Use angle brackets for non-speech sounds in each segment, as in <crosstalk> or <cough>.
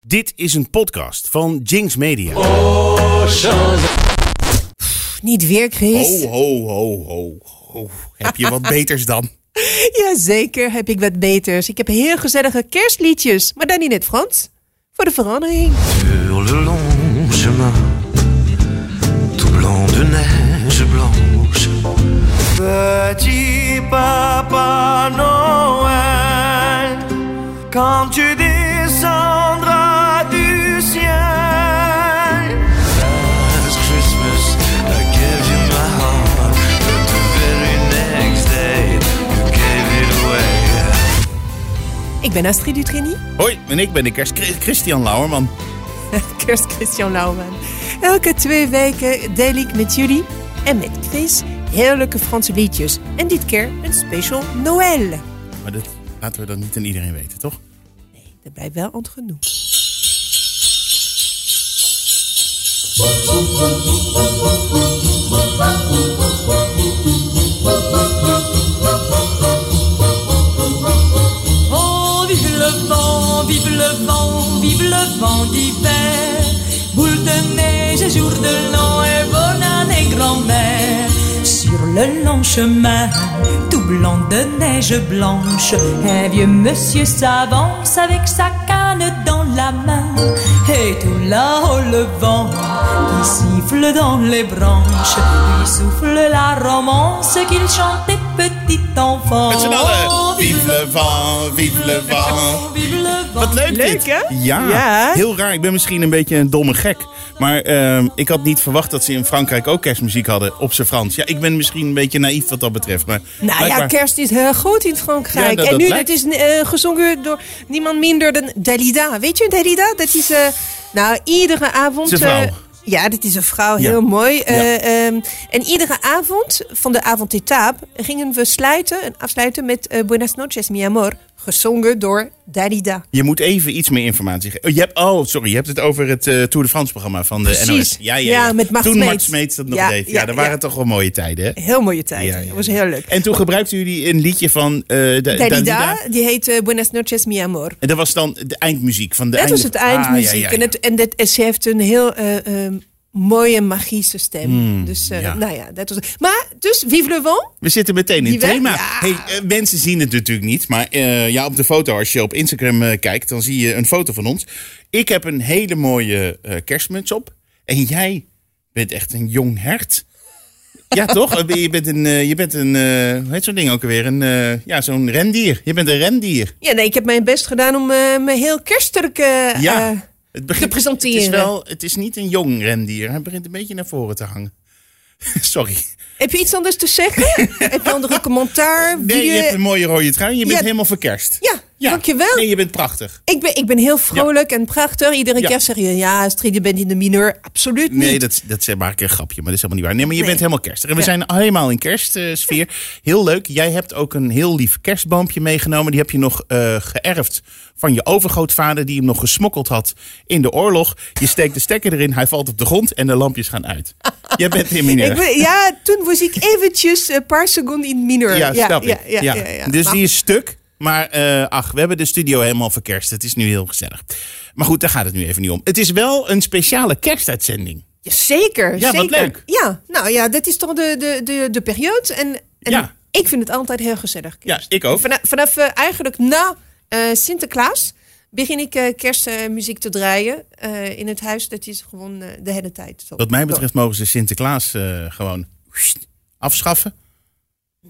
Dit is een podcast van Jinx Media. Niet weer, Chris. Ho, ho, ho, ho, ho. Heb je wat <laughs> beters dan? Jazeker heb ik wat beters. Ik heb heel gezellige kerstliedjes, maar dan in het Frans. Voor de verandering. Sur le long chemin, tout blanc de neige blanche. Petit papa Noël, quand tu descendras Ik ben Astrid Dutrini. Hoi, en ik ben de kerst Christian Lauerman. Kerst Christian Lauwman. Elke twee weken deel ik met jullie en met Chris heerlijke Franse liedjes. En dit keer een special Noël. Maar dat laten we dan niet aan iedereen weten, toch? Dat blijft wel genoeg. Le vent d'hiver. Boule de neige, jour de l'an et bonne année grand-mère. Sur le long chemin, tout blanc de neige blanche, un vieux monsieur s'avance avec sa canne dans la main. Et tout là-haut le vent qui siffle dans les branches, lui souffle la romance qu'il chantait petit enfant. Allen. Oh, Vive le vent, vive le vent. Vive le vent. Wat leuk, Leuk, dit. hè? Ja, Ja. heel raar. Ik ben misschien een beetje een domme gek. Maar ehm, ik had niet verwacht dat ze in Frankrijk ook kerstmuziek hadden op zijn Frans. Ja, ik ben misschien een beetje naïef wat dat betreft. Maar Nou ja, kerst is heel goed in Frankrijk. Ja, dat- en nu, het is eh, gezongen door niemand minder dan Dalida. Weet je Dalida? Dat is, eh, nou, iedere avond... Eh, ja, dat is een vrouw, Ja. heel mooi. Eh, ehm, en iedere avond van de avondetape gingen we sluiten en afsluiten met eh, Buenas noches, mi amor. Gezongen door Dalida. Je moet even iets meer informatie geven. Oh, je hebt, oh, sorry, je hebt het over het eh, Tour de France programma van de Precies. NOS. Ja, ja, Ja, ja. met Toen. Mart Smeets dat nog Ja, deed. Ja, dat waren toch wel mooie tijden, hè? Heel mooie tijd. Ja, ja, Dat was heel leuk. En toen gebruikten jullie een liedje van eh da- Dalida, Dalida. die heet eh, Buenas noches, mi amor. En dat was dan de eindmuziek van de Dat was het eindmuziek. Ah, ja, ja, ja. En, het, en, dat, en ze heeft een heel eh, eh, mooie magische stem. dus eh, Hmm, ja. nou ja, dat was. Maar dus, vive le vent. We zitten meteen in het thema. Ja. Hey, eh, mensen zien het natuurlijk niet. Maar eh, ja, op de foto, als je op Instagram kijkt, dan zie je een foto van ons. Ik heb een hele mooie kerstmuts op. En jij bent echt een jong hert. Ja, toch? Je bent een, je bent een hoe heet zo'n ding ook alweer? Een, ja, zo'n rendier. Je bent een rendier. Ja, nee, ik heb mijn best gedaan om me heel kerstelijk Ja. Het, begint, te presenteren. Het is, wel, het is niet een jong rendier. Hij begint een beetje naar voren te hangen. <laughs> Sorry. Heb je iets anders te zeggen? <laughs> heb je andere commentaar? Nee, je hebt een mooie rode trui. Je bent Ja. helemaal verkerst. Ja, dankjewel. Nee, je bent prachtig. ik, ben, ik ben heel vrolijk en prachtig. Iedere Ja. keer zeg je, ja, Astrid, je bent in de mineur. Absoluut niet. Nee, dat, dat is maar een grapje, maar dat is helemaal niet waar. Nee, maar je Nee. bent helemaal kerstig. En we Ja. zijn helemaal in kerstsfeer. Heel leuk. Jij hebt ook een heel lief kerstboompje meegenomen. Die heb je nog eh, geërfd van je overgrootvader... die hem nog gesmokkeld had in de oorlog. Je steekt de stekker erin, hij valt op de grond en de lampjes gaan uit. Jij bent in mineur. <laughs> Ben- ja, toen was ik eventjes een paar seconden in mineur. Ja, snap ik. Ja, ja, Ja. ja, ja. Dus Maar die is stuk. Maar eh, ach, we hebben de studio helemaal verkerst. Het is nu heel gezellig. Maar goed, daar gaat het nu even niet om. Het is wel een speciale kerstuitzending. Ja, zeker. Ja, wat zeker. leuk. Ja, nou ja, dat is toch de, de, de, de periode. En, en Ja. ik vind het altijd heel gezellig. Ja, ik ook. Vanaf, vanaf eh, eigenlijk na eh, Sinterklaas begin ik kerstmuziek te draaien in het huis. Dat is gewoon de hele tijd. Zo. Wat mij betreft mogen ze Sinterklaas gewoon afschaffen.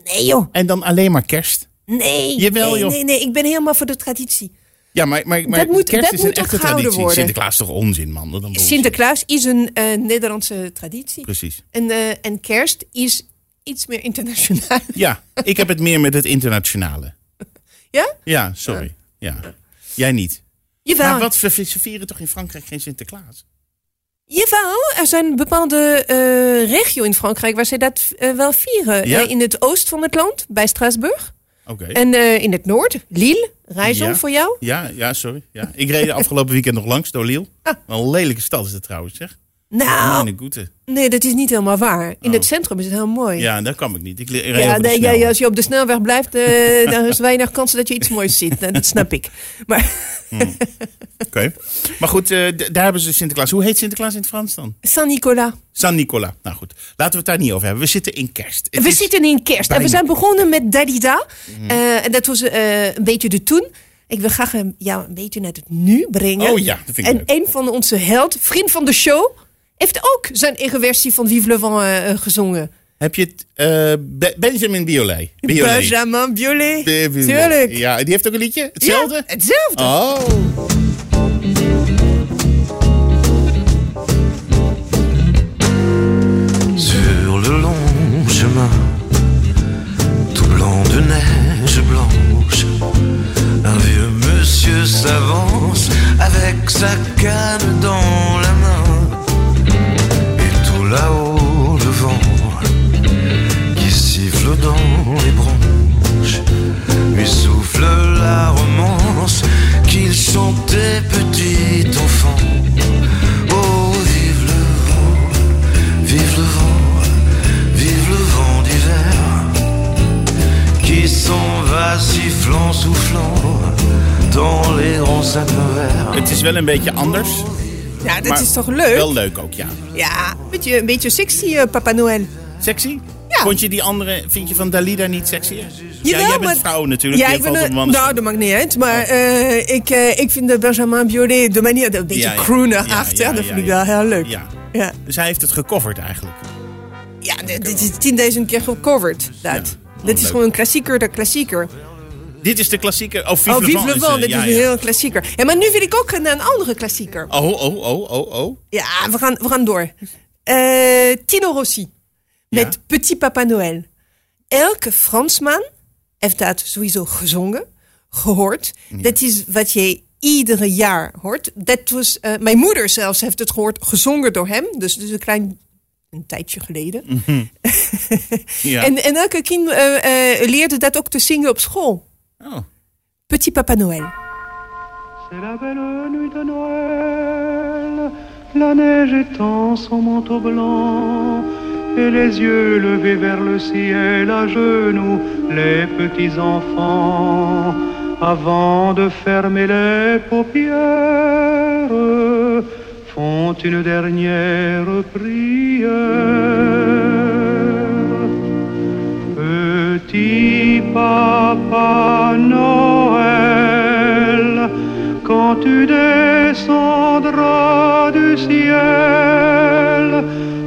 Nee joh, En dan alleen maar kerst. Nee. Jawel, nee, joh. nee, nee, ik ben helemaal voor de traditie. Ja, maar, maar, maar Dat moet- kerst dat is een moet echte traditie. worden. Sinterklaas is toch onzin, man? Dan. Sinterklaas is een eh, Nederlandse traditie. Precies. En, eh, en kerst is iets meer internationaal. <laughs> Ja, ik heb het meer met het internationale. <laughs> Ja? Ja, sorry. Ja. Jij niet. Jawel. Maar wat, ze ze vieren toch in Frankrijk geen Sinterklaas? Jawel, er zijn bepaalde eh regio in Frankrijk waar ze dat wel vieren. Ja? In het oost van het land, bij Straatsburg. Oké. En eh, in het noord, Lille, Rijssel Ja. voor jou. Ja, ja, sorry. Ja. Ik reed afgelopen weekend nog langs door Lille. Ah. Wel een lelijke stad is het trouwens, zeg. Nou, nee, dat is niet helemaal waar. In het centrum is het heel mooi. Ja, daar kwam ik niet. Ik reed Ja, over de nee, ja, snelweg. ja, als je op de snelweg blijft, eh, <laughs> dan is weinig kans dat je iets moois ziet. Nou, dat snap ik. Maar <laughs> Oké. Maar goed, eh, d- daar hebben ze Sinterklaas. Hoe heet Sinterklaas in het Frans dan? San Nicola. Nou goed, laten we het daar niet over hebben. We zitten in kerst. Het We is- zitten in kerst. En we zijn begonnen met Dalida. Eh, en dat was eh, een beetje de toen. Ik wil graag een- jou een beetje naar het nu brengen. Oh ja, dat vind ik En leuk. een van onze held, vriend van de show, heeft ook zijn eigen versie van Vive le Vent eh, eh, gezongen. Heb je het eh, Be- Benjamin Biolay? Biolay. Benjamin Biolay. Be- Biolay. Tuurlijk. Ja, die heeft ook een liedje? Hetzelfde? Ja, hetzelfde. Oh. Sur le long chemin, tout blanc de neige blanche, un vieux monsieur s'avance avec sa canne dans là-haut, le vent qui siffle dans les branches lui souffle la romance qu'il chantait petit enfant. Oh, vive le vent, vive le vent, vive le vent d'hiver qui s'en va sifflant, soufflant dans les grands sapins verts. Het is wel een. Ja, dat maar is toch leuk? Wel leuk ook, ja. Ja, een beetje, een beetje sexy, eh, Papa Noël. Sexy? Ja. Vond je die andere, vind je van Dalida niet sexy? ja, jij bent maar- vrouw natuurlijk. Ja, ik ben een- nou, dat maakt niet uit. Maar eh, ik, eh, ik vind de Benjamin Biolay, de manier, een beetje Ja, ja. crooner Ja, achter, ja, dat vind ik wel heel leuk. Ja. ja. Dus hij heeft het gecoverd eigenlijk. Ja, dit, is 10.000 keer gecoverd. Dat, dit Oh, is gewoon een klassieker, de klassieker. Dit is de klassieker. Oh, Vive oh, Vive le Vent, dit ja, is een ja. heel klassieker. Ja, maar nu wil ik ook een, een andere klassieker. Oh, oh, oh, oh, oh. Ja, we gaan, we gaan door. Eh, Tino Rossi. Met Ja. Petit Papa Noël. Elke Fransman heeft dat sowieso gezongen, gehoord. Dat is wat je iedere jaar hoort. Dat was, eh, mijn moeder zelfs heeft het gehoord, gezongen door hem. Dus, dus een klein een tijdje geleden. <laughs> Ja. En, en elke kind eh, leerde dat ook te zingen op school. Oh. Petit Papa Noël. C'est la belle nuit de Noël, la neige étend son manteau blanc, et les yeux levés vers le ciel à genoux, les petits enfants, avant de fermer les paupières, font une dernière prière. Petit papa Noël, quand tu descendras du ciel.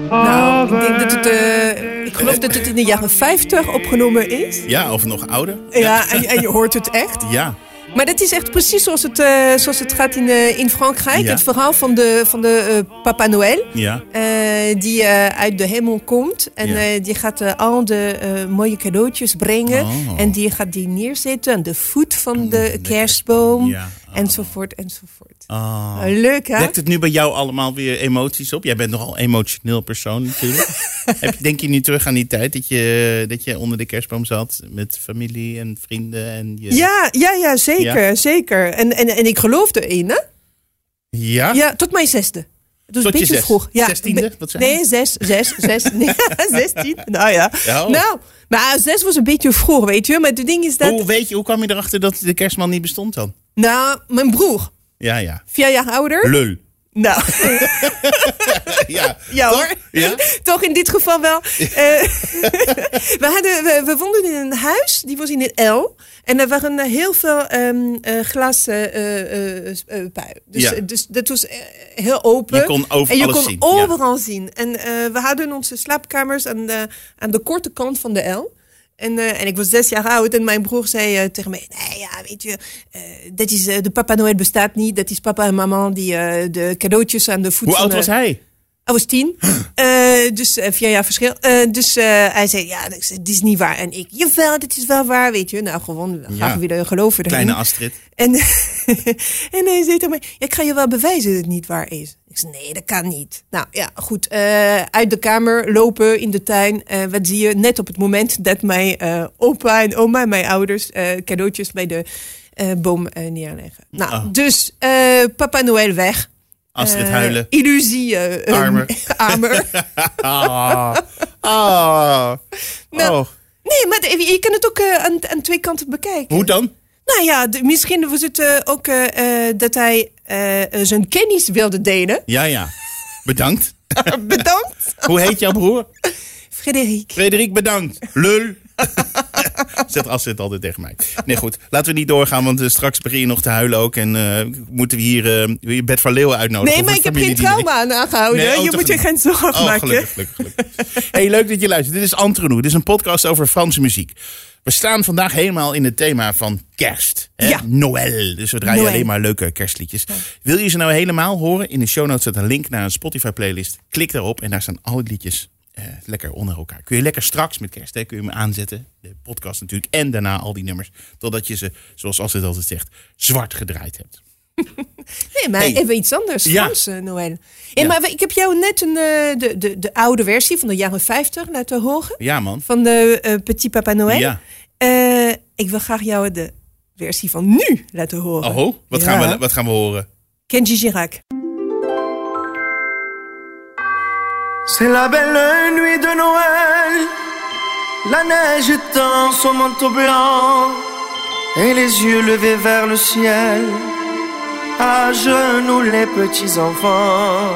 Nou, ik denk dat het, eh, ik geloof dat het in de jaren 50 opgenomen is. Ja, of nog ouder. Ja, en, en je hoort het echt. Ja. Maar dat is echt precies zoals het, eh, zoals het gaat in, eh, in Frankrijk. Ja. Het verhaal van de, van de eh, Papa Noël. Ja. die uit de hemel komt. En Ja. die gaat al de mooie cadeautjes brengen. Oh. En die gaat die neerzetten aan de voet van de kerstboom. Ja. Oh. Enzovoort, enzovoort. Oh. Eh, Leuk, hè? Wekt het nu bij jou allemaal weer emoties op? Jij bent nogal een emotioneel persoon natuurlijk. <laughs> Heb, denk je nu terug aan die tijd dat je, dat je onder de kerstboom zat met familie en vrienden? En je... Ja, ja, ja, zeker, Ja. zeker. En, en, en ik geloof erin, hè? Ja? Ja, tot mijn zesde. Was Tot een je beetje zes- vroeg. Ja, zestiende? Wat nee, zes, zes, zes, <laughs> nee, <laughs> zestien. Nou ja. Ja, oh. Nou, maar zes was een beetje vroeg, weet je. Maar het ding is dat... Hoe, weet je, hoe kwam je erachter dat de kerstman niet bestond dan? Nou, mijn broer, Ja, ja. vier jaar ouder. Lul. Nou, <laughs> Ja, ja Toch? hoor. Ja? <laughs> Toch in dit geval wel. Eh, <laughs> we, hadden, we, we woonden in een huis, die was in het L. En er waren heel veel ehm eh, eh, eh, pui. Dus, Ja. dus dat was heel open. Je kon en je kon zien, overal zien. En we hadden onze slaapkamers aan de, aan de korte kant van de L. En, eh, en ik was zes jaar oud en mijn broer zei eh, tegen mij... Nee, ja, weet je, eh, dat is, de Papa Noël bestaat niet. Dat is papa en mama die de cadeautjes aan de voet Hoe van oud was hij? Hij was tien. Eh, dus eh, vier jaar verschil. Eh, dus hij zei, ja, dit is niet waar. En ik, jawel, dit is wel waar, weet je. Nou, gewoon, Ja. graag weer geloven erin. Kleine Astrid. En, <laughs> en hij zei tegen mij, ja, ik ga je wel bewijzen dat het niet waar is. Ik zei, nee, dat kan niet. Nou ja, goed. uit de kamer lopen in de tuin. Wat zie je? Net op het moment dat mijn opa en oma, mijn ouders, cadeautjes bij de boom neerleggen. Nou, Oh. dus Papa Noël weg. Astrid eh, huilen. illusie eh, eh, Armer. <laughs> armer. <laughs> Ah. Ah. Nou, Oh. Nee, maar je kan het ook aan, aan twee kanten bekijken. Hoe dan? Nou ja, de- misschien was het ook dat hij zijn kennis wilde delen. <laughs> Ja, ja. Bedankt. Bedankt, Hoe heet jouw broer? Frederik. Frederik, bedankt. Lul. <laughs> Zet Astrid altijd tegen mij. Nee, goed. Laten we niet doorgaan, want eh, straks begin je nog te huilen ook. En eh, moeten we hier eh weer Bert van Leeuwen uitnodigen. Nee, maar ik heb geen trauma aan aangehouden. Nee, oh, je moet je geen zorgen Oh, maken. gelukkig, gelukkig, gelukkig. Hey, leuk dat je luistert. Dit is Entre nous. Dit is een podcast over Franse muziek. We staan vandaag helemaal in het thema van kerst. Hè? Ja. Noël. Dus we draaien Noël. alleen maar leuke kerstliedjes. Wil je ze nou helemaal horen? In de show notes zit een link naar een Spotify playlist. Klik daarop en daar staan alle liedjes eh, lekker onder elkaar. Kun je lekker straks met kerst, hè, kun je hem aanzetten. De podcast natuurlijk. En daarna al die nummers. Totdat je ze, zoals Astrid altijd zegt, zwart gedraaid hebt. <laughs> Nee, maar Hey. even iets anders. Ja. Frans, eh, Noël. Ja. Maar ik heb jou net een, eh, de, de, de oude versie van de jaren 50 laten horen. Ja, man. Van de Petit Papa Noël. Ja. Ik wil graag jou de versie van nu laten horen. Oh, wat, Ja. gaan we, wat gaan we horen? Kenji Girac. C'est la belle nuit de Noël, la neige étend son manteau blanc et les yeux levés vers le ciel, à genoux les petits enfants,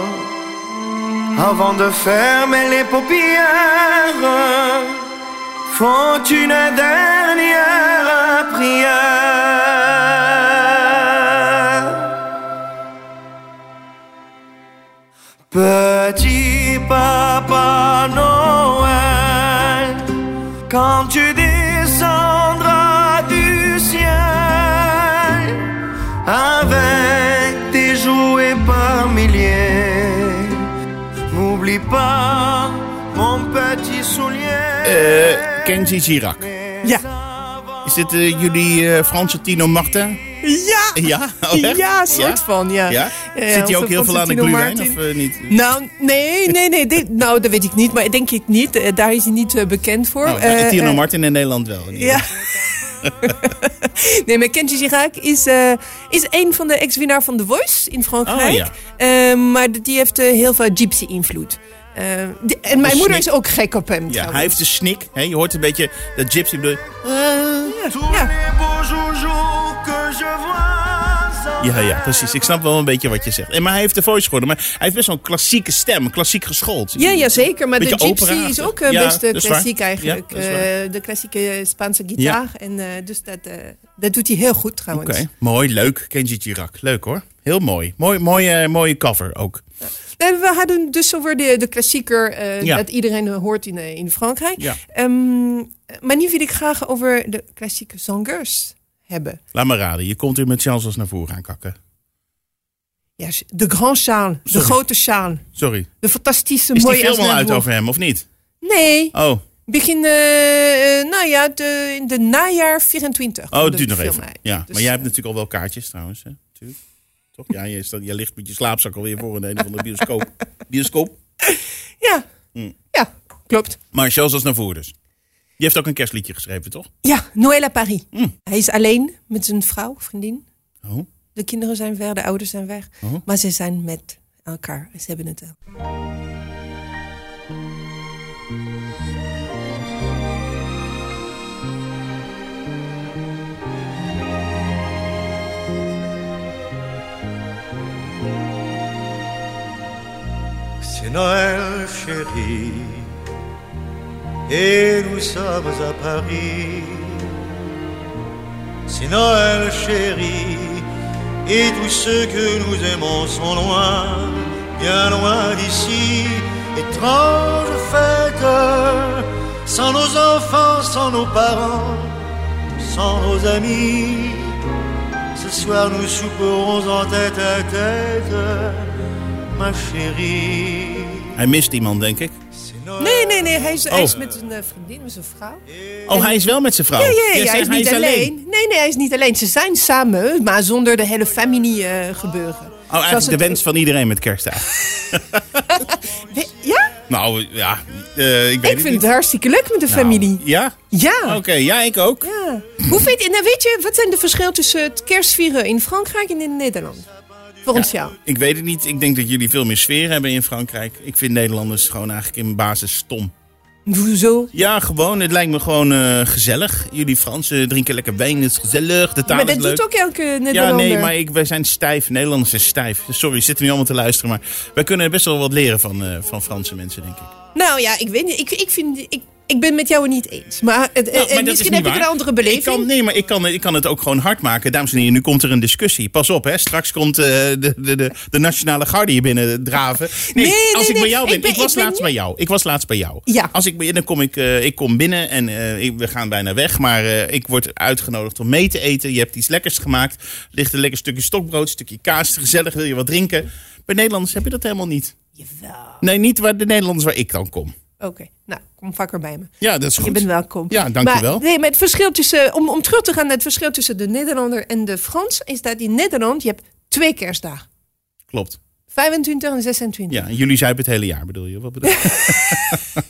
avant de fermer les paupières, font une dernière prière. Petit quand tu descendras du ciel avec tes jouets par milliers, n'oublie pas mon petit soulier. Eh, Kenji Girac. Ja. Is dit eh, jullie eh, Franse Tino Martin? Ja! <laughs> Ja, oh, ja, soort van, ja. Ja? Zit hij ook heel veel aan de Martin. of eh, niet? Nou, nee, nee, nee. dit- nou, dat weet ik niet. Maar denk ik niet. Eh, daar is hij niet eh, bekend voor. Oh, Eh, Tino Martin in Nederland wel. in Ja. <laughs> nee, maar Kenji Girac is, is een van de ex-winnaar van The Voice in Frankrijk. Oh, ja. Eh, maar die heeft heel veel gypsy-invloed. Eh, die- en mijn De moeder is ook gek op hem. Ja, trouwens. hij heeft de snik. Hè? Je hoort een beetje dat gypsy. Tous Ja. Ja, ja, precies. Ik snap wel een beetje wat je zegt. En, maar hij heeft de voice geworden. Maar hij heeft best wel een klassieke stem. Klassiek geschoold. Ja, ja, zeker. Maar de gypsy is ook eh, Ja, best eh, waar. klassiek eigenlijk. Ja. Eh, de klassieke Spaanse gitaar. En, eh, dus dat, eh, dat doet hij heel goed trouwens. Oké, mooi, leuk. Kenji Girac. Leuk hoor. Heel mooi. Mooi, mooie, mooie cover ook. We hadden dus over de, de klassieker eh, dat iedereen hoort in, eh, in Frankrijk. Ja. Ehm, maar nu wil ik graag over de klassieke zangers hebben. Laat maar raden. Je komt hier met Charles naar voren gaan kakken. Ja, de Grand Charles, de grote Charles. Sorry. De fantastische Is die mooie film al uit over hem of niet? Nee, Oh, begin, eh, eh, nou ja, de, in de najaar 24. oh het de duurt nog even. uit. Ja, Dus, maar jij hebt eh, natuurlijk al wel kaartjes trouwens. Hè? Tuurlijk. Toch? Ja, je, staat, je ligt met je slaapzak alweer voor in een of andere bioscoop. bioscoop. <laughs> Ja, Hm. ja, klopt. Maar Charles Aznavour dus. Die heeft ook een kerstliedje geschreven, toch? Ja, Noël à Paris. Hm. Hij is alleen met zijn vrouw, vriendin. Oh. De kinderen zijn weg, de ouders zijn weg. Oh. Maar ze zijn met elkaar. Ze hebben het wel. C'est Noël, chérie, et nous sommes à Paris. C'est Noël, chérie, et tous ceux que nous aimons sont loin, bien loin d'ici. Étrange fête, sans nos enfants, sans nos parents, sans nos amis. Ce soir nous souperons en tête à tête, ma chérie. Hij mist iemand, denk ik. Noël. Nee, nee, nee. Hij is, hij Oh. is met zijn eh, vriendin, met zijn vrouw. Oh, hij is wel met zijn vrouw. Ja, ja, ja, Jij hij zegt is niet alleen. Nee, nee, hij is niet alleen. Ze zijn samen, maar zonder de hele familie eh, gebeuren. Oh, eigenlijk de het- wens van iedereen met kerst eigenlijk. <laughs> We- Ja? Nou, ja. eh, ik weet Ik het vind niet. het hartstikke leuk met de Nou, familie. Ja? Ja. Oké, ja, ik ook. ja. Hoe vind je, nou weet je, wat zijn de verschillen tussen het kerstvieren in Frankrijk en in Nederland? Ik weet het niet. Ik denk dat jullie veel meer sfeer hebben in Frankrijk. Ik vind Nederlanders gewoon eigenlijk in basis stom. Hoezo? Ja, gewoon. Het lijkt me gewoon eh, gezellig. Jullie Fransen drinken lekker wijn. Het is gezellig. De taal Maar is dat leuk. doet ook elke Ja, Nederlander. nee, maar ik, wij zijn stijf. Nederlanders zijn stijf. Sorry, zitten nu allemaal te luisteren. Maar wij kunnen best wel wat leren van, eh, van Franse mensen, denk ik. Nou ja, ik weet niet. Ik, ik, vind, ik, ik ben met jou niet eens. Maar, het, Nou, eh, maar dat is misschien heb ik een andere beleving. Ik kan, nee, maar ik kan, ik kan het ook gewoon hard maken. Dames en heren, nu komt er een discussie. Pas op, hè. Straks komt eh, de, de, de, de Nationale Garde hier binnen draven. Nee, Nee, nee, als ik nee. bij jou ben. Ik was ik ben laatst bij jou. Ik was laatst bij jou. Ja. Als ik, dan kom ik, eh, ik kom binnen en eh, ik- we gaan bijna weg. Maar eh, ik word uitgenodigd om mee te eten. Je hebt iets lekkers gemaakt. Er ligt een lekker stukje stokbrood, stukje kaas. Gezellig, wil je wat drinken? Bij Nederlanders heb je dat helemaal niet. Jawel. Nee, niet waar de Nederlanders waar ik dan kom. Oké, nou, kom vaker bij me. Ja, dat is goed. Je bent welkom. Ja, dankjewel. Maar, nee, maar het verschil tussen, om, om terug te gaan naar het verschil tussen de Nederlander en de Frans, is dat in Nederland je hebt twee kerstdagen. Klopt. 25 en 26. Ja, en jullie zuipen het hele jaar, bedoel je? Wat bedoel je? <laughs>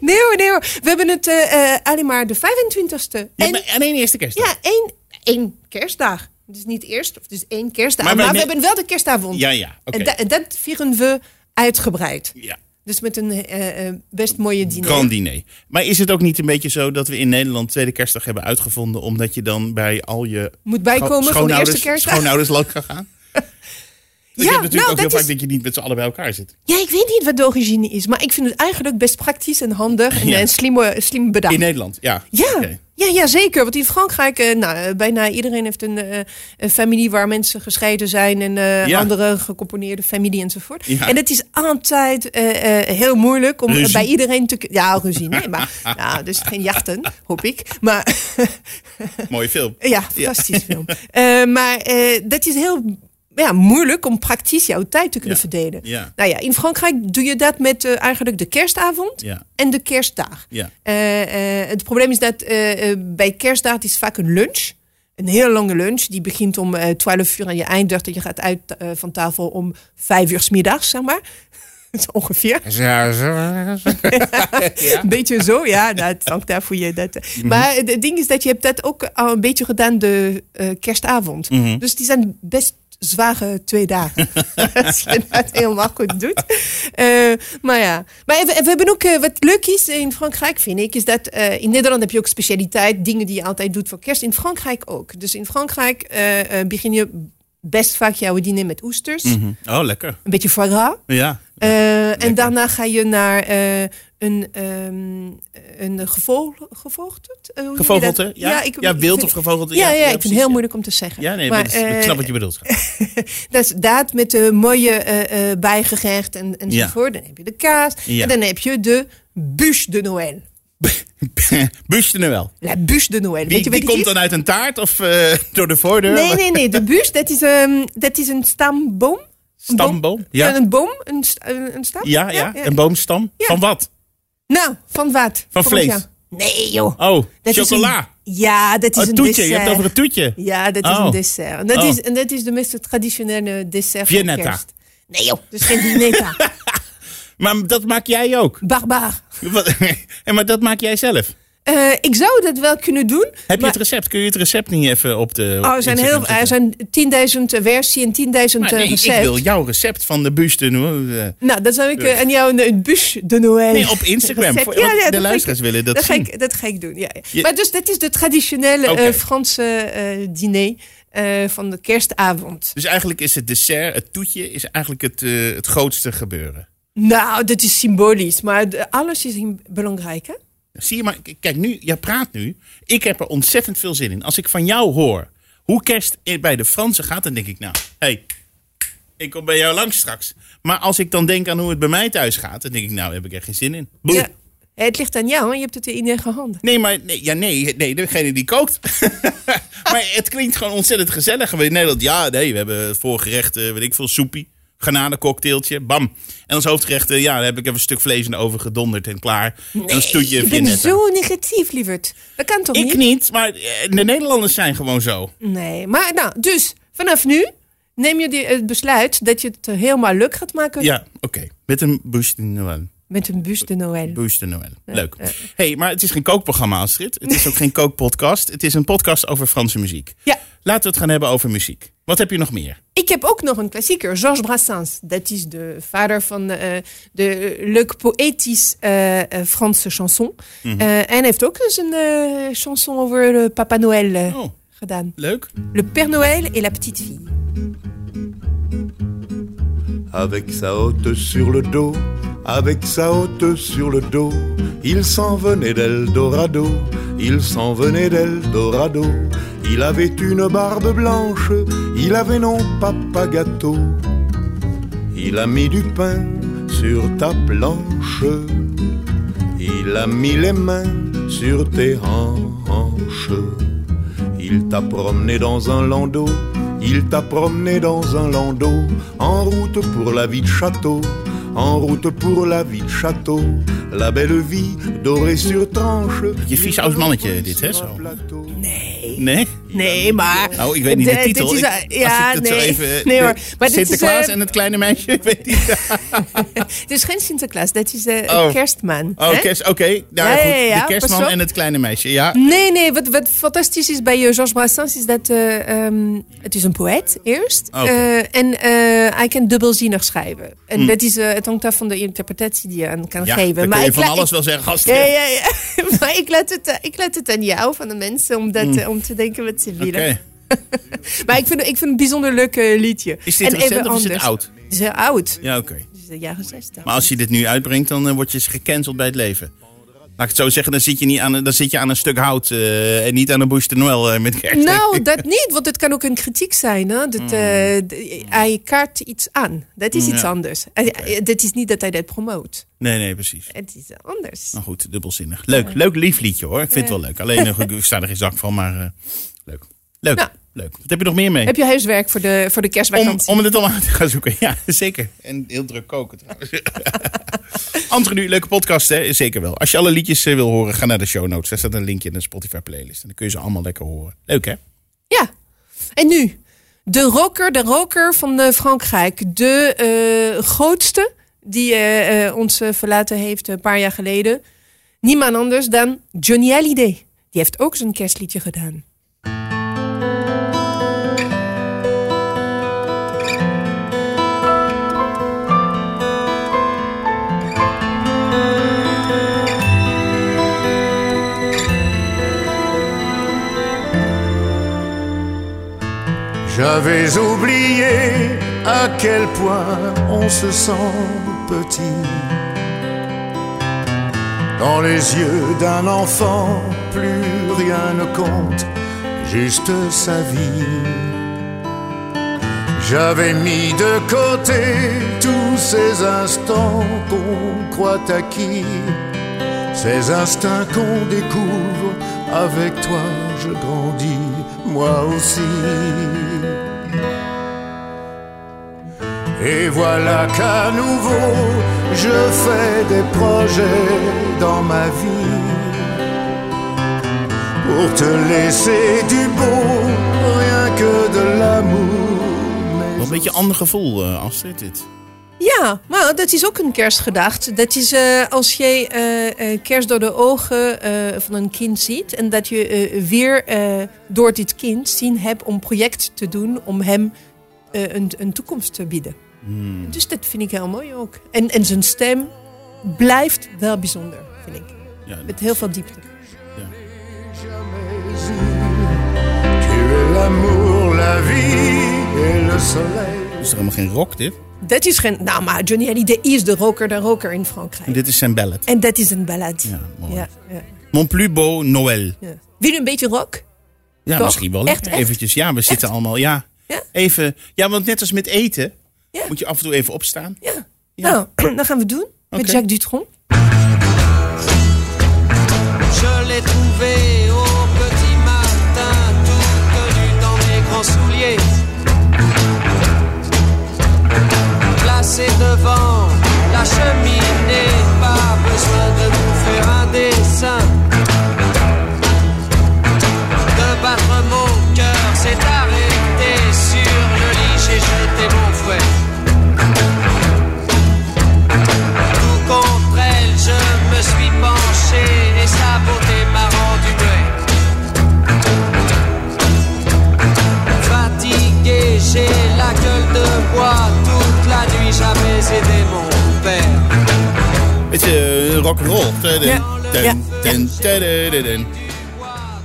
Nee hoor, nee hoor. We hebben het eh, eh, alleen maar de 25ste. Ja, en, maar alleen eerste kerstdag. ja, één, één kerstdag. Het is niet eerst, of het is één kerstdag. Maar Maar, we hebben wel de kerstavond. Ja, ja. Oké. En, da- en dat vieren we uitgebreid. Ja. Dus met een eh, eh, best mooie diner. Grand diner. Maar is het ook niet een beetje zo dat we in Nederland tweede kerstdag hebben uitgevonden... omdat je dan bij al je Moet bijkomen van de eerste kerstdag? schoonouders <laughs> lang kan gaan? Dus Ja, je hebt natuurlijk nou, ook heel dat vaak is- dat je niet met z'n allen bij elkaar zit. Ja, ik weet niet wat de origine is, maar ik vind het eigenlijk best praktisch en handig en, Ja. en slim, slim bedacht. In Nederland, ja. Ja, ja, ja, zeker. Want in Frankrijk, eh, nou, eh, bijna iedereen heeft een, eh, een familie waar mensen gescheiden zijn en Ja. andere gecomponeerde familie enzovoort. Ja. En het is altijd heel moeilijk om Ruzie. bij iedereen te... Ja, ruzie, nee, maar <laughs> nou, dus geen jachten, hoop ik. Maar Mooie film. <laughs> ja, fantastisch film. Maar dat is heel ja, moeilijk om praktisch jouw tijd te kunnen Ja. verdelen. Ja. Nou ja, in Frankrijk doe je dat met eh, eigenlijk de kerstavond Ja. en de kerstdag. Ja. Eh, eh, het probleem is dat bij kerstdag is vaak een lunch. Een heel lange lunch. Die begint om eh 12 uur en je eindigt. En je gaat uit van tafel om 5 uur 's middags, zeg maar. <laughs> Zo Ongeveer. <laughs> Een beetje zo, ja. Het hangt daar voor je. Dat. Mhm. Maar het ding is dat je hebt dat ook al een beetje gedaan de eh, kerstavond. Mhm. Dus die zijn best zware twee dagen. <laughs> Als je dat helemaal goed doet. Eh, maar ja. Maar we, we hebben ook, eh, wat leuk is in Frankrijk, vind ik, is dat eh, in Nederland heb je ook specialiteit, dingen die je altijd doet voor kerst. In Frankrijk ook. Dus in Frankrijk begin je best vaak jouw diner met oesters. Mhm. Oh, lekker. Een beetje foie gras. Ja. En daarna ga je naar een, ehm een gevol, gevogelte? Eh? Gevogelte? Ja, ja, ik- wild ik of gevogelte? Ja, ja, ik vind precies, het heel ja. moeilijk om te zeggen. Ja, nee, maar, ik snap eh, wat je bedoelt. <laughs> dat is dat met de mooie eh bijgerecht en, enzovoort. Dan heb je de kaas. Ja. En dan heb je de bûche de Noël. Bus de Noël. <laughs> La bûche de Noël. Wie, je die komt is? dan uit een taart of <laughs> door de voordeur? Nee, nee, nee. De bûche, dat is, ehm, dat is een stamboom. Een boom. Stamboom? Ja. Een boom, een, een, een stam. Ja, ja, een boomstam. Ja. Van wat? Nou, van wat? Van vlees. jou? Nee, joh. Oh, Dat is chocola. een- ja, dat is een een toetje. dessert. Je hebt het over een toetje. Ja, dat is Oh. een dessert. En dat, Oh. is, en dat is de meest traditionele dessert Viennetta. van kerst. Nee joh, dus geen Viennetta. <laughs> Maar dat maak jij ook. Barbaar. <laughs> En maar dat maak jij zelf. Eh, ik zou dat wel kunnen doen. Heb je het recept? Kun je het recept niet even op de. Oh, er zijn, heel, er zijn 10.000 versie en 10.000 Maar nee, ik recepten. wil jouw recept van de buste. eh, Nou, dan zou ik eh, aan jou een, een bûche de Noël. Nee, op Instagram. recept- Voor- want de dat ga luisteraars ik- willen dat ga zien. ik, dat ga ik doen, ja. ja. Je- Maar dus dat is de traditionele eh, Franse eh, diner eh, van de kerstavond. Dus eigenlijk is het dessert, het toetje, is eigenlijk het, eh, het grootste gebeuren. Nou, dat is symbolisch, maar de- alles is belangrijk, hè? Zie je maar, kijk nu, jij praat nu. Ik heb er ontzettend veel zin in. Als ik van jou hoor hoe kerst bij de Fransen gaat, dan denk ik, nou, hé, hey, ik kom bij jou langs straks. Maar als ik dan denk aan hoe het bij mij thuis gaat, dan denk ik, nou, heb ik er geen zin in. Boe. Ja. Het ligt aan jou, hè? je hebt het in eigen handen. Nee, maar nee, ja, nee, nee, degene die kookt. <laughs> maar het klinkt gewoon ontzettend gezellig. In Nederland, ja, nee, we hebben voorgerecht, eh, weet ik veel, soepie. Granadencocktailtje, bam. En als hoofdgerecht, ja, dan heb ik even een stuk vlees in de oven gedonderd en klaar. en dan stoetje je een bent viennetta. zo negatief, lieverd. Dat kan toch Ik niet? niet, maar eh, de Nederlanders zijn gewoon zo. Nee, maar nou, dus vanaf nu neem je die, het besluit dat je het eh, helemaal leuk gaat maken Ja, oké. Met een boost de Noël. met een bus de Noël. Boost de Noël. Leuk. hey, maar het is geen kookprogramma, Astrid. Het is ook geen <laughs> kookpodcast. Het is een podcast over Franse muziek. Ja, Laten we het gaan hebben over muziek. Wat heb je nog meer? Ik heb ook nog een klassieker, Georges Brassens. Dat is de vader van eh, de leuk poëtisch eh, eh, Franse chanson. Eh, en heeft ook eens een eh, chanson over eh, Papa Noël eh, Oh. gedaan. Leuk. Le Père Noël et la petite fille. Avec sa hotte sur le dos, avec sa hotte sur le dos, il s'en venait d'Eldorado, il s'en venait d'Eldorado. Il avait une barbe blanche, il avait non papa gâteau. Il a mis du pain sur ta planche, il a mis les mains sur tes hanches. Il t'a promené dans un landau, il t'a promené dans un landau, en route pour la vie de château, en route pour la vie de château, la belle vie dorée sur tranche. Je vies oud mannetje dit, hè? Zo. Nee. Nee? Nee, maar... Nou, ik weet niet de, De- titel. dit is, Ik- ja, zo nee. even, Nee, de hoor. Maar dit is, Sinterklaas eh, en het kleine meisje, <laughs> ik weet niet. <laughs> Het is geen Sinterklaas, dat is eh, Oh. een kerstman. Oh, hè? kerst, oké. Nou, Ja, goed. ja, ja, de kerstman en het kleine meisje, ja. Nee, nee, wat, wat fantastisch is bij eh, Georges Brassens is dat eh, ehm, het is een poëet eerst. En hij kan dubbelzinnig schrijven. En dat is, het hangt af van de interpretatie die je aan kan Hm. Geven. kun je ik van alles ik- wel zeggen, gast. Ja, ja, ja. <laughs> maar ik laat, het, ik laat het aan jou, van de mensen, om, dat, eh, om te denken wat <laughs> Maar ik vind, ik vind het een bijzonder leuk eh, liedje. Is dit en recent of is het oud? Het is heel oud. Ja, oké. Het is de jaren 60. Maar als je dit nu uitbrengt, dan eh, word je gecanceld bij het leven. Laat ik het zo zeggen, dan zit je, niet aan, een- dan zit je aan een stuk hout eh, en niet aan een bouche de Noël met kerst. Nou, <laughs> dat niet, want het kan ook een kritiek zijn. Hè? Dat, d- hij kaart iets aan. Dat is iets Ja. anders. Dat is niet dat hij dat promoot. Nee, nee, precies. Het is anders. Nou goed, dubbelzinnig. Leuk, leuk lief liedje hoor. Ik vind het wel leuk. Alleen, ik sta er geen zak van, maar leuk. Leuk, Ja. leuk. Wat heb je nog meer mee? Heb je huiswerk voor de, voor de Om, kerstvakantie? om het allemaal uit te gaan zoeken. Ja, zeker. En heel druk koken trouwens. <laughs> Anthony, leuke podcast hè? Zeker wel. Als je alle liedjes eh, wil horen, ga naar de show notes. Daar staat een linkje in de Spotify playlist. En dan kun je ze allemaal lekker horen. Leuk hè? Ja. En nu, de rocker, de rocker van eh, Frankrijk. De eh, grootste die ons verlaten heeft een paar jaar geleden. Niemand anders dan Johnny Hallyday. Die heeft ook zijn kerstliedje gedaan. J'avais oublié à quel point on se sent petit. Dans les yeux d'un enfant, plus rien ne compte, juste sa vie. J'avais mis de côté tous ces instants qu'on croit acquis, ces instincts qu'on découvre. Avec toi, je grandis, moi aussi. Et voilà qu'à nouveau, je fais des projets dans ma vie pour te laisser du beau, rien que de l'amour. Wel een beetje een ander gevoel, eh, Astrid, dit. Ja, maar dat is ook een kerstgedacht. Dat is eh, als je eh, eh, kerst door de ogen eh, van een kind ziet. En dat je weer eh, door dit kind zin hebt om project te doen. Om hem eh, een, een toekomst te bieden. Dus dat vind ik heel mooi ook. En, en zijn stem blijft wel bijzonder, vind ik. Ja, Met heel veel diepte. jamais eu. Tu es l'amour, la vie et le soleil. is toch helemaal geen rock, dit? Dat is geen... Nou, maar Johnny Hallyday is de rocker, de rocker in Frankrijk. Dit is zijn ballad. En dat is een ballade. Ja, mooi. ja, ja, Mon plus beau Noël. ja. Wil je een beetje rock? Ja, Toch? misschien wel. Echt, echt? Eventjes, ja, we zitten allemaal, ja. Ja? Even, ja, want net als met eten, Ja. moet je af en toe even opstaan. Ja. Ja. Nou, <clears throat> dat gaan we doen. Met. Jacques Dutronc. Je l'ai trouvé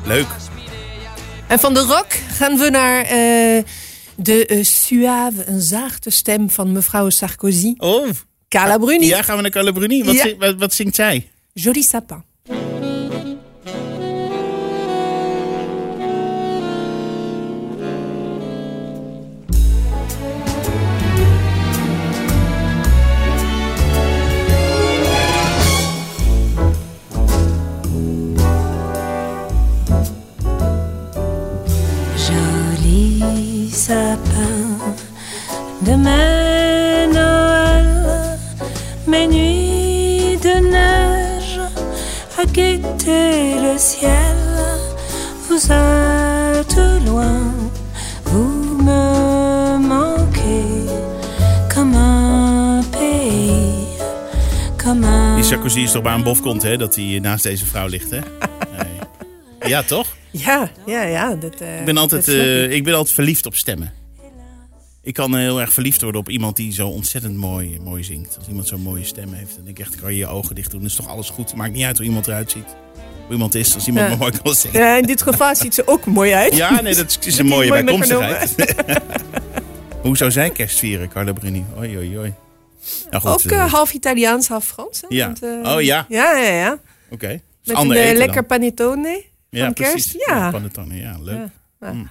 Leuk. En van de rock gaan we naar eh, de eh, suave, een zachte stem van mevrouw Sarkozy. Oh, Carla Bruni. ja, gaan we naar Carla Bruni. Wat, Ja. wat, wat zingt zij? Joli sapin. De mes Noël, mes nuits de neige à guetter le ciel. Vous êtes loin, vous me manquez comme un pays, comme un. Die Sarkozy is toch bij een bof komt, hè? Dat hij naast deze vrouw ligt, hè? <laughs> Nee. Ja, toch? Ja, ja, ja. Dat, eh, Ik ben, altijd, eh, ik. ik ben altijd verliefd op stemmen. Ik kan eh, heel erg verliefd worden op iemand die zo ontzettend mooi, mooi zingt. Als iemand zo'n mooie stem heeft, denk ik echt, kan je je ogen dicht doen. Dan is toch alles goed. Maakt niet uit hoe iemand eruit ziet. Hoe iemand is, als iemand Ja. maar mooi kan zingen. Ja, in dit geval ziet ze ook mooi uit. Ja, nee, dat is, is een <laughs> mooie mooi bijkomstigheid. <laughs> Hoe zou zij kerst vieren, Carla Bruni? Oei, oei, oei. Nou goed, Ook eh, eh, half Italiaans, half Frans. Hè? Ja. Want, Oh, ja. Ja, ja, ja. Oké. Met een lekker panettone ja, van kerst. precies. Ja. panettone, ja, leuk. Ja, ja. Mm.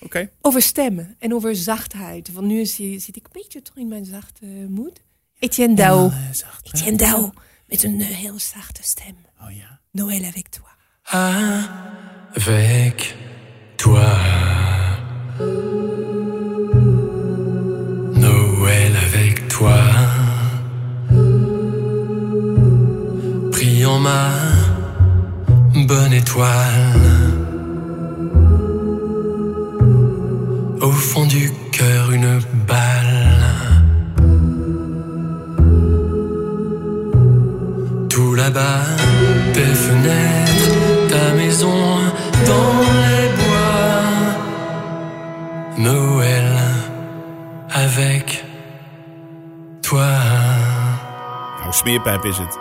Oké. Over stemmen en over zachtheid. Want nu zit ik een beetje toch in mijn zachte moed. Etienne Dao. Etienne Dao. Met een eh, heel zachte stem. Oh ja. Noël avec toi. avec toi. Noël avec toi. Prions ma bonne étoile. Smeerpijp is het.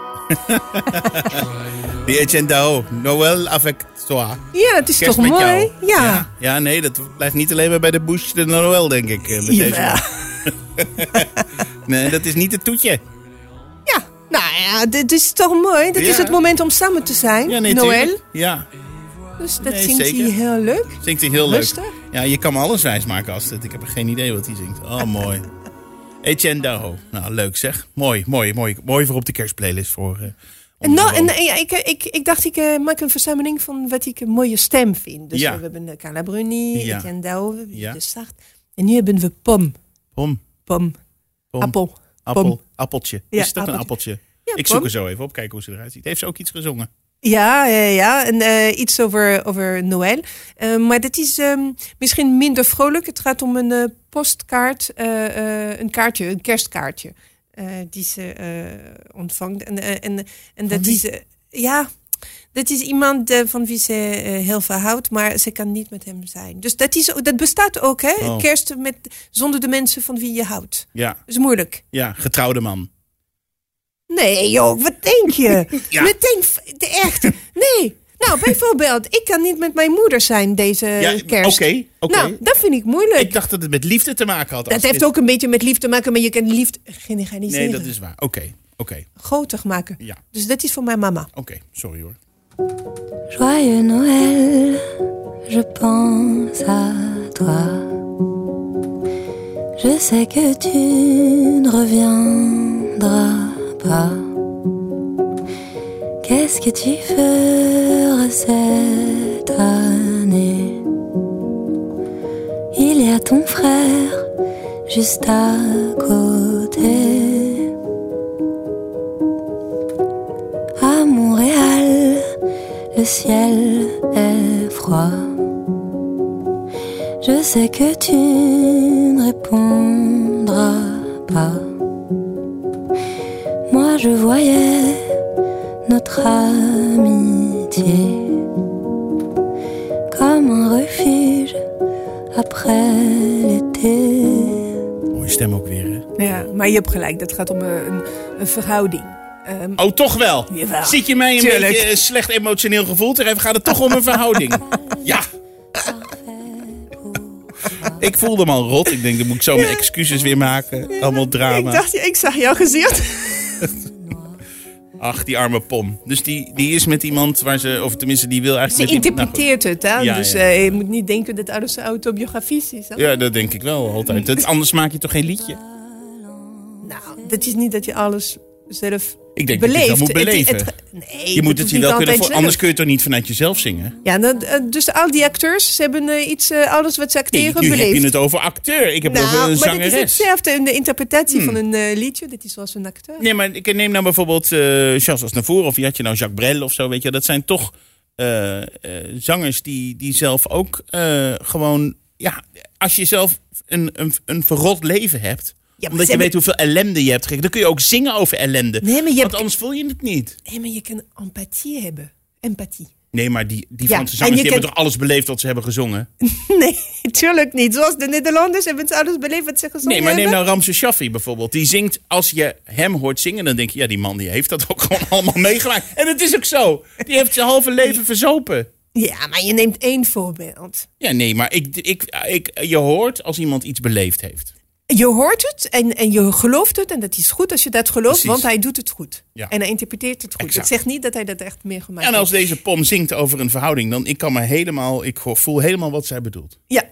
Die Etienne Dao. Noël avec toi. Ja, het is Kerst toch mooi? Ja. ja. Ja, nee, dat blijft niet alleen maar bij de Bush de Noël, denk ik. eh, Met deze Jawel. man. <laughs> nee, dat is niet het toetje. Ja. Nou ja, dit is toch mooi? Dit Ja. is het moment om samen te zijn. Ja, nee, Noël. Ja, Dus dat Nee, zingt zeker. hij heel leuk. zingt hij heel leuk. Rustig. Ja, je kan me alles wijs maken als het. Ik heb geen idee wat hij zingt. Oh, mooi. Etienne. Nou, leuk zeg. Mooi, mooi, mooi. Mooi voor op de kerstplaylist voor... En, onze nou, en ja, ik, ik, ik dacht, ik eh, maak een verzameling van wat ik een mooie stem vind. Dus Ja. we hebben eh, Carla Bruni, Ja. Etienne Ja. de. En nu hebben we Pom. Pom, Pom. pom, Appel. appel, Pom. appeltje. Is ook een appeltje. ik pom. zoek er zo even op, kijken hoe ze eruit ziet. Heeft ze ook iets gezongen? Ja, ja, ja. En eh, iets over, over Noël. Eh, maar dat is ehm, misschien minder vrolijk. Het gaat om een eh, postkaart, eh, een kaartje, een kerstkaartje. die ze ontvangt. En, en, en dat is, ja, dat is iemand van wie ze heel veel houdt, maar ze kan niet met hem zijn. Dus dat, is, dat bestaat ook, hè? Oh. Kerst met, zonder de mensen van wie je houdt. Ja, Dat is moeilijk. ja, getrouwde man. Nee, joh, wat denk je? <laughs> Ja. Meteen, de echt. Nee. Nou, <laughs> bijvoorbeeld, ik kan niet met mijn moeder zijn deze Ja, kerst. oké, oké. Nou, dat vind ik moeilijk. Ik dacht dat het met liefde te maken had. dat heeft dit- ook een beetje met liefde te maken, maar je kan liefde generaliseren. Nee, dat is waar. Oké, oké. Groter maken. Ja, Dus dat is voor mijn mama. oké. Sorry hoor. Joyeux Noël, je pense à toi. Je sais que tu ne reviendras Qu'est-ce que tu feras cette année? Il y a ton frère juste à côté. À Montréal, le ciel est froid. Je sais que tu ne répondras pas. Je voyais notre amitié comme un refuge après l'été. Mooie stem ook weer, hè? Ja, maar je hebt gelijk. Dat gaat om een, een, een verhouding. Ehm, Oh, toch wel? Jawel. Zit je mij een Tuurlijk. beetje eh, slecht emotioneel gevoel te geven? Gaat het toch om een verhouding? <laughs> Ja. Ik voelde me al rot. Ik denk, dan moet ik zo mijn excuses weer maken. Allemaal ik drama. dacht, ik zag jouw gezicht. <laughs> Ach, die arme pom. Dus die, die is met iemand waar ze... Of tenminste, die wil Ze eigenlijk... die- nou, interpreteert het, hè? Ja, dus ja. eh, je moet niet denken dat alles autobiografisch is. Hè? ja, dat denk ik wel altijd. Het, anders maak je toch geen liedje? Nou, dat is niet dat je alles zelf Ik denk dat je het moet Het- beleven. het- nee, je moet het je wel kunnen... Voor, anders kun je het toch niet vanuit jezelf zingen? Ja, eh, dus al die acteurs, ze hebben eh, iets, eh, alles wat ze Nee, acteren nu beleefd. heb je het over acteur. Ik heb het nou, over een maar het is zangeres. hetzelfde in de interpretatie Hmm. van een eh, liedje. Dat is zoals een acteur. Nee, maar ik neem nou bijvoorbeeld eh Charles Aznavour of je had je nou Jacques Brel of zo, weet je. Dat zijn toch zangers die, die zelf ook gewoon... Ja, als je zelf een, een, een verrot leven hebt... maar omdat je weet hebben- hoeveel ellende je hebt gekregen. Dan kun je ook zingen over ellende. Nee, maar je Want hebt- anders voel je het niet. Hé, maar je kan empathie hebben. Empathie. Nee, maar die, die Ja, Franse zangers hebben toch alles beleefd wat ze hebben gezongen? <laughs> Nee, tuurlijk niet. Zoals de Nederlanders hebben ze alles beleefd wat ze gezongen Nee, maar neem hebben. nou Ramse Shaffi bijvoorbeeld. Die zingt, als je hem hoort zingen, dan denk je... Ja, die man die heeft dat ook <laughs> gewoon allemaal meegemaakt. En het is ook zo. Die heeft zijn halve leven verzopen. Ja, maar je neemt één voorbeeld. Ja, nee, maar ik, ik, ik, je hoort als iemand iets beleefd heeft. Je hoort het en, en je gelooft het. En dat is goed als je dat gelooft, Precies. want hij doet het goed. Ja. En hij interpreteert het goed. Exact. Dat zegt niet dat hij dat echt meegemaakt En als heeft. deze pom zingt over een verhouding, dan ik kan me helemaal, ik voel helemaal wat zij bedoelt. Ja,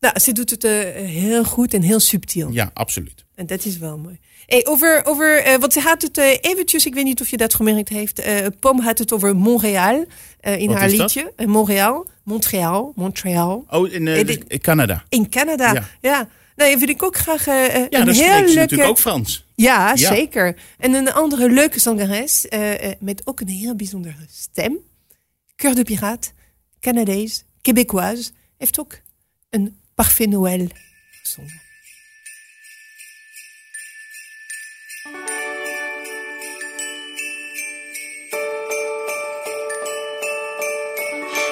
nou, ze doet het eh, heel goed en heel subtiel. Ja, absoluut. En dat is wel mooi. Hey, over, over, eh, want ze had het eh, eventjes, ik weet niet of je dat gemerkt heeft. Pom had het over Montréal eh, in Wat haar liedje. Montréal, Montréal, Montréal. Oh, in, Canada. In Canada, Ja. ja. Nou, ja, vind ik ook graag eh, Ja, een dan heel spreekt leuke... natuurlijk ook Frans. Ja, Ja. zeker. En een andere leuke zangeres eh, eh, met ook een heel bijzondere stem. Cœur de Pirate, Canadees, Québécoise. Heeft ook een Parfait Noël gezongen.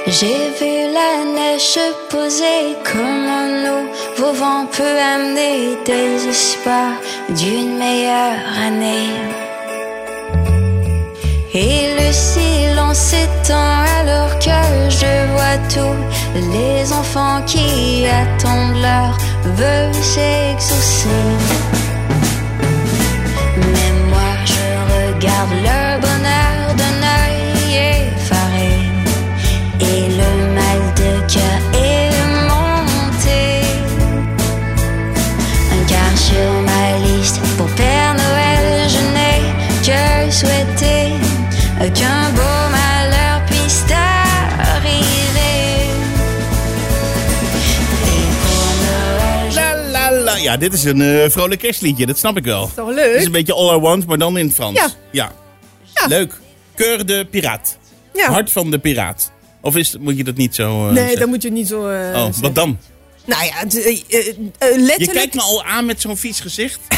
J'ai vu la neige se poser comme un nouveau vent peut amener des espoirs d'une meilleure année. Et le silence s'étend alors que je vois tous les enfants qui attendent leur vœu s'exaucer. Mais moi je regarde le Ja, dit is een eh, vrolijk kerstliedje, dat snap ik wel. Toch Het leuk? is een beetje All I Want, maar dan in het Frans. Ja. ja. Ja. Leuk. Keur de piraat. Ja. Hart van de piraat. Of is, moet je dat niet zo eh, Nee, zeggen? dan moet je niet zo... eh, Oh, zeggen. wat dan? Nou ja, het, letterlijk... Je kijkt me al aan met zo'n vies gezicht. <laughs>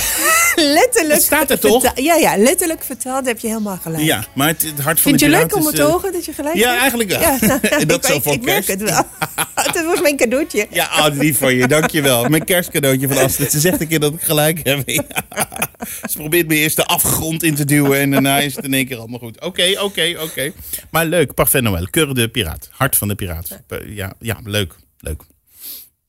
letterlijk Het staat er toch? Ja, ja, letterlijk verteld heb je helemaal gelijk. Ja, maar het, het hart van Vind de je leuk om het eh, te horen dat je gelijk Ja, hebt? eigenlijk wel. Ja, En <laughs> <laughs> dat zo voor ik merk het wel. <laughs> dat was mijn cadeautje. Ja, oh, lief van je, dankjewel. Mijn kerstcadeautje van Astrid. Ze zegt een keer dat ik gelijk heb. Ja. Ze probeert me eerst de afgrond in te duwen en daarna is het in één keer allemaal goed. Oké, oké, oké. Maar leuk, Parfait Noël. Keur de piraat. Hart van de piraat. Ja, ja leuk, leuk.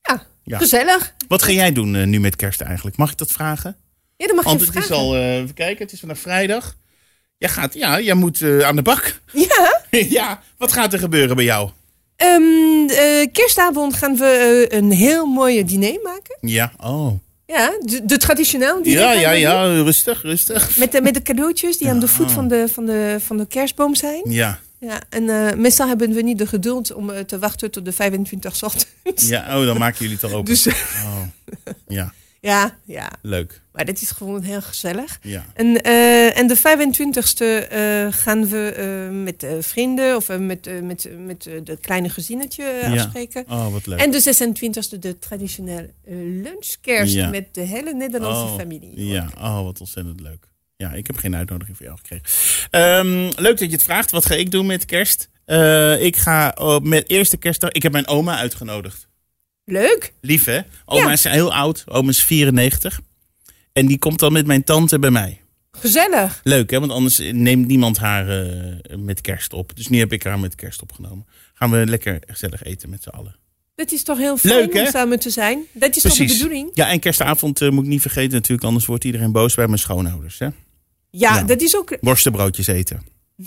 Ja, Ja. gezellig. Wat ga jij doen eh, nu met kerst eigenlijk? Mag ik dat vragen? Ja, dan mag Want je het vragen. is al, eh, even kijken, het is vandaag vrijdag. Jij gaat, ja, jij moet eh, aan de bak. <laughs> Ja. <laughs> ja, wat gaat er gebeuren bij jou? Ehm, eh, kerstavond gaan we een heel mooie diner maken. Ja, oh. Ja, de, de traditioneel diner. Ja, ja, ja, doen. rustig, rustig. Met de, met de cadeautjes die aan de voet van de, van, de, van de kerstboom zijn. Ja, Ja, en eh, meestal hebben we niet de geduld om te wachten tot de 25 ochtends. ja, oh, dan maken jullie het al open. Dus Oh. Ja, <laughs> ja, ja, leuk. Maar dit is gewoon heel gezellig. Ja. En, eh, en de 25e eh, gaan we eh, met vrienden of met, met, met de kleine gezinnetje Ja. afspreken. Oh, wat leuk. En de 26e de traditionele lunchkerst Ja. met de hele Nederlandse oh, familie. Ja, oh, wat ontzettend leuk. Ja, ik heb geen uitnodiging voor jou gekregen. Ehm, leuk dat je het vraagt. Wat ga ik doen met kerst? Ik ga oh, met eerste kerstdag... Ik heb mijn oma uitgenodigd. Leuk. Lief, hè? Oma is heel oud. Oma is 94. En die komt dan met mijn tante bij mij. Gezellig. Leuk, hè? Want anders neemt niemand haar eh, met kerst op. Dus nu heb ik haar met kerst opgenomen. Gaan we lekker gezellig eten met z'n allen. Dat is toch heel fijn Leuk, hè? om samen te zijn? Dat is toch de Precies. bedoeling? Ja, en kerstavond eh, moet ik niet vergeten natuurlijk. Anders wordt iedereen boos bij mijn schoonouders. Hè? Ja, Ja. dat is ook... Worstenbroodjes eten. <laughs>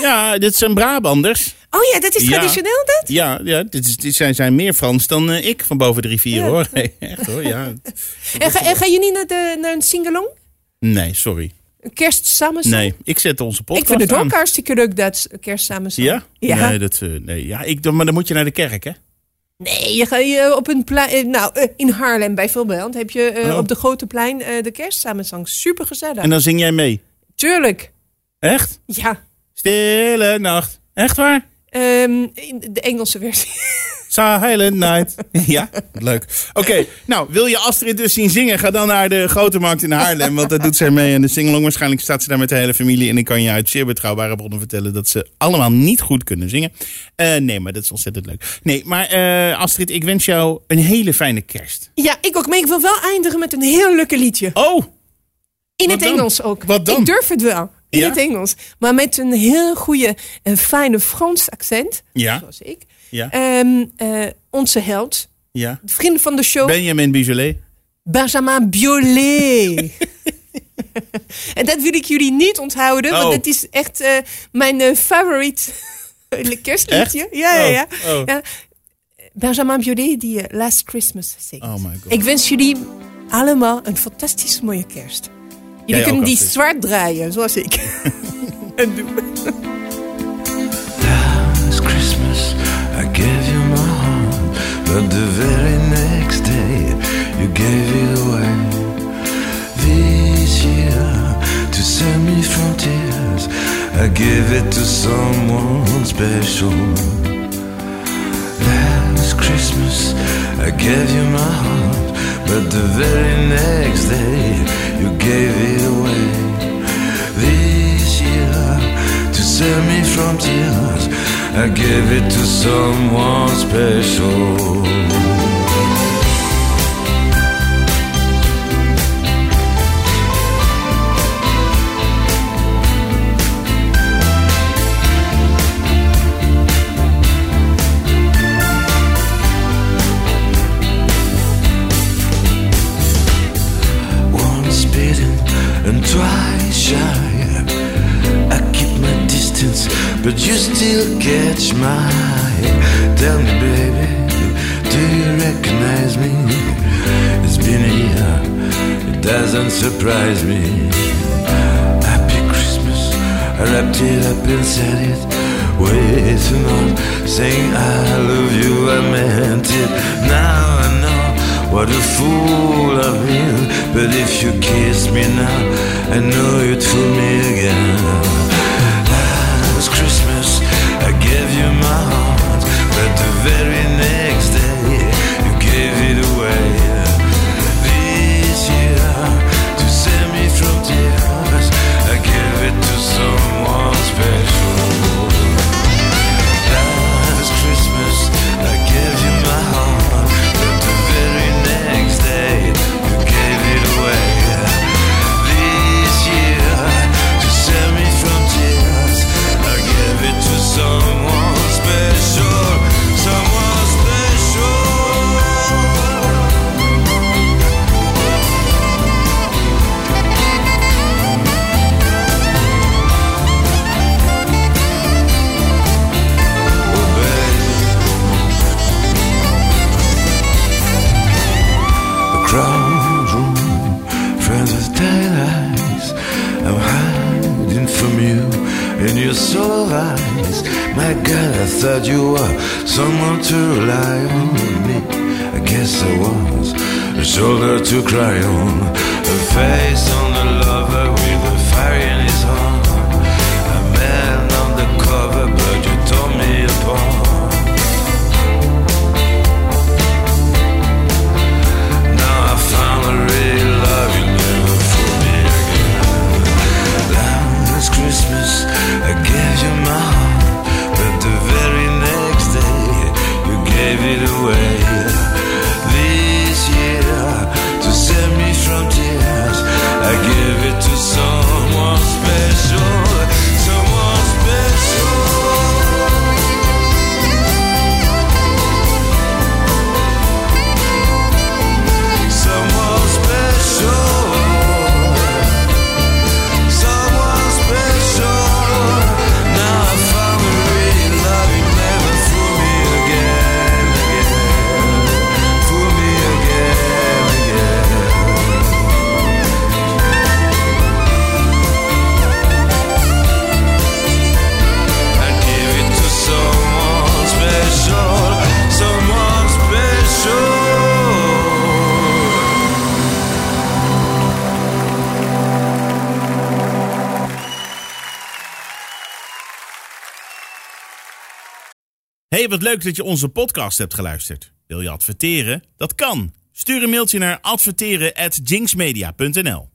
ja, dit zijn Brabanders. Oh ja, dat is Ja. traditioneel dat? Ja, ja dit, is, dit zijn, zijn meer Frans dan eh, ik van boven de rivier Ja. hoor. Nee, <laughs> echt hoor, ja. En ga, en ga je niet naar, de, naar een singalong? Nee, sorry. Een kerst? Nee, ik zet onze podcast Ik vind het aan. ook hartstikke leuk dat kerst. Ja? Ja. Nee, dat, eh, nee. Ja, ik, maar dan moet je naar de kerk, hè? Nee, je gaat je op een plein. eh, Nou, in Haarlem bijvoorbeeld heb je Oh. op de grote plein de kerstsamenzang. Super gezellig. En dan zing jij mee. Tuurlijk. Echt? Ja. Stille nacht. Echt waar? Ehm, in de Engelse versie. <laughs> Silent Night. ja, leuk. Oké, nou, wil je Astrid dus zien zingen? Ga dan naar de Grote Markt in Haarlem, want daar doet zij mee. En de singalong waarschijnlijk staat ze daar met de hele familie. En ik kan je uit zeer betrouwbare bronnen vertellen dat ze allemaal niet goed kunnen zingen. Eh, nee, maar dat is ontzettend leuk. Nee, maar eh, Astrid, ik wens jou een hele fijne kerst. ja, ik ook. Maar ik wil wel eindigen met een heel leuke liedje. Oh, In het dan? Engels ook. Wat dan? Ik durf het wel. In Ja? het Engels. Maar met een heel goede en fijne Frans accent. ja, Zoals ik. ja, eh, onze held. ja. De vriend van de show. Benjamin Bigelet. Benjamin Biolay. <laughs> en dat wil ik jullie niet onthouden, Oh. want dat is echt eh, mijn eh, favorite <laughs> kerstliedje. Echt? Ja, ja, Oh, ja. oh. ja. Benjamin Biolay die Last Christmas zingt. Oh my god. Ik wens jullie allemaal een fantastisch mooie kerst. Jullie Jij kunnen die zwart draaien, zoals ik. <laughs> en doen. Last Christmas I gave you my heart, but the very next day you gave it away. This year, to save me from tears, I give it to someone special. Last Christmas I gave you my heart, but the very next day you gave it away. This year, to save me from tears, I gave it to someone special. You still catch my eye. Tell me, baby, do you recognize me? It's been a year, it doesn't surprise me. Happy Christmas, I wrapped it up and said it. Way too long, saying I love you, I meant it. Now I know what a fool I've been. But if you kiss me now, I know you'd fool me again. Very wat leuk dat je onze podcast hebt geluisterd. Wil je adverteren? Dat kan. Stuur een mailtje naar adverteren@jinxmedia.nl.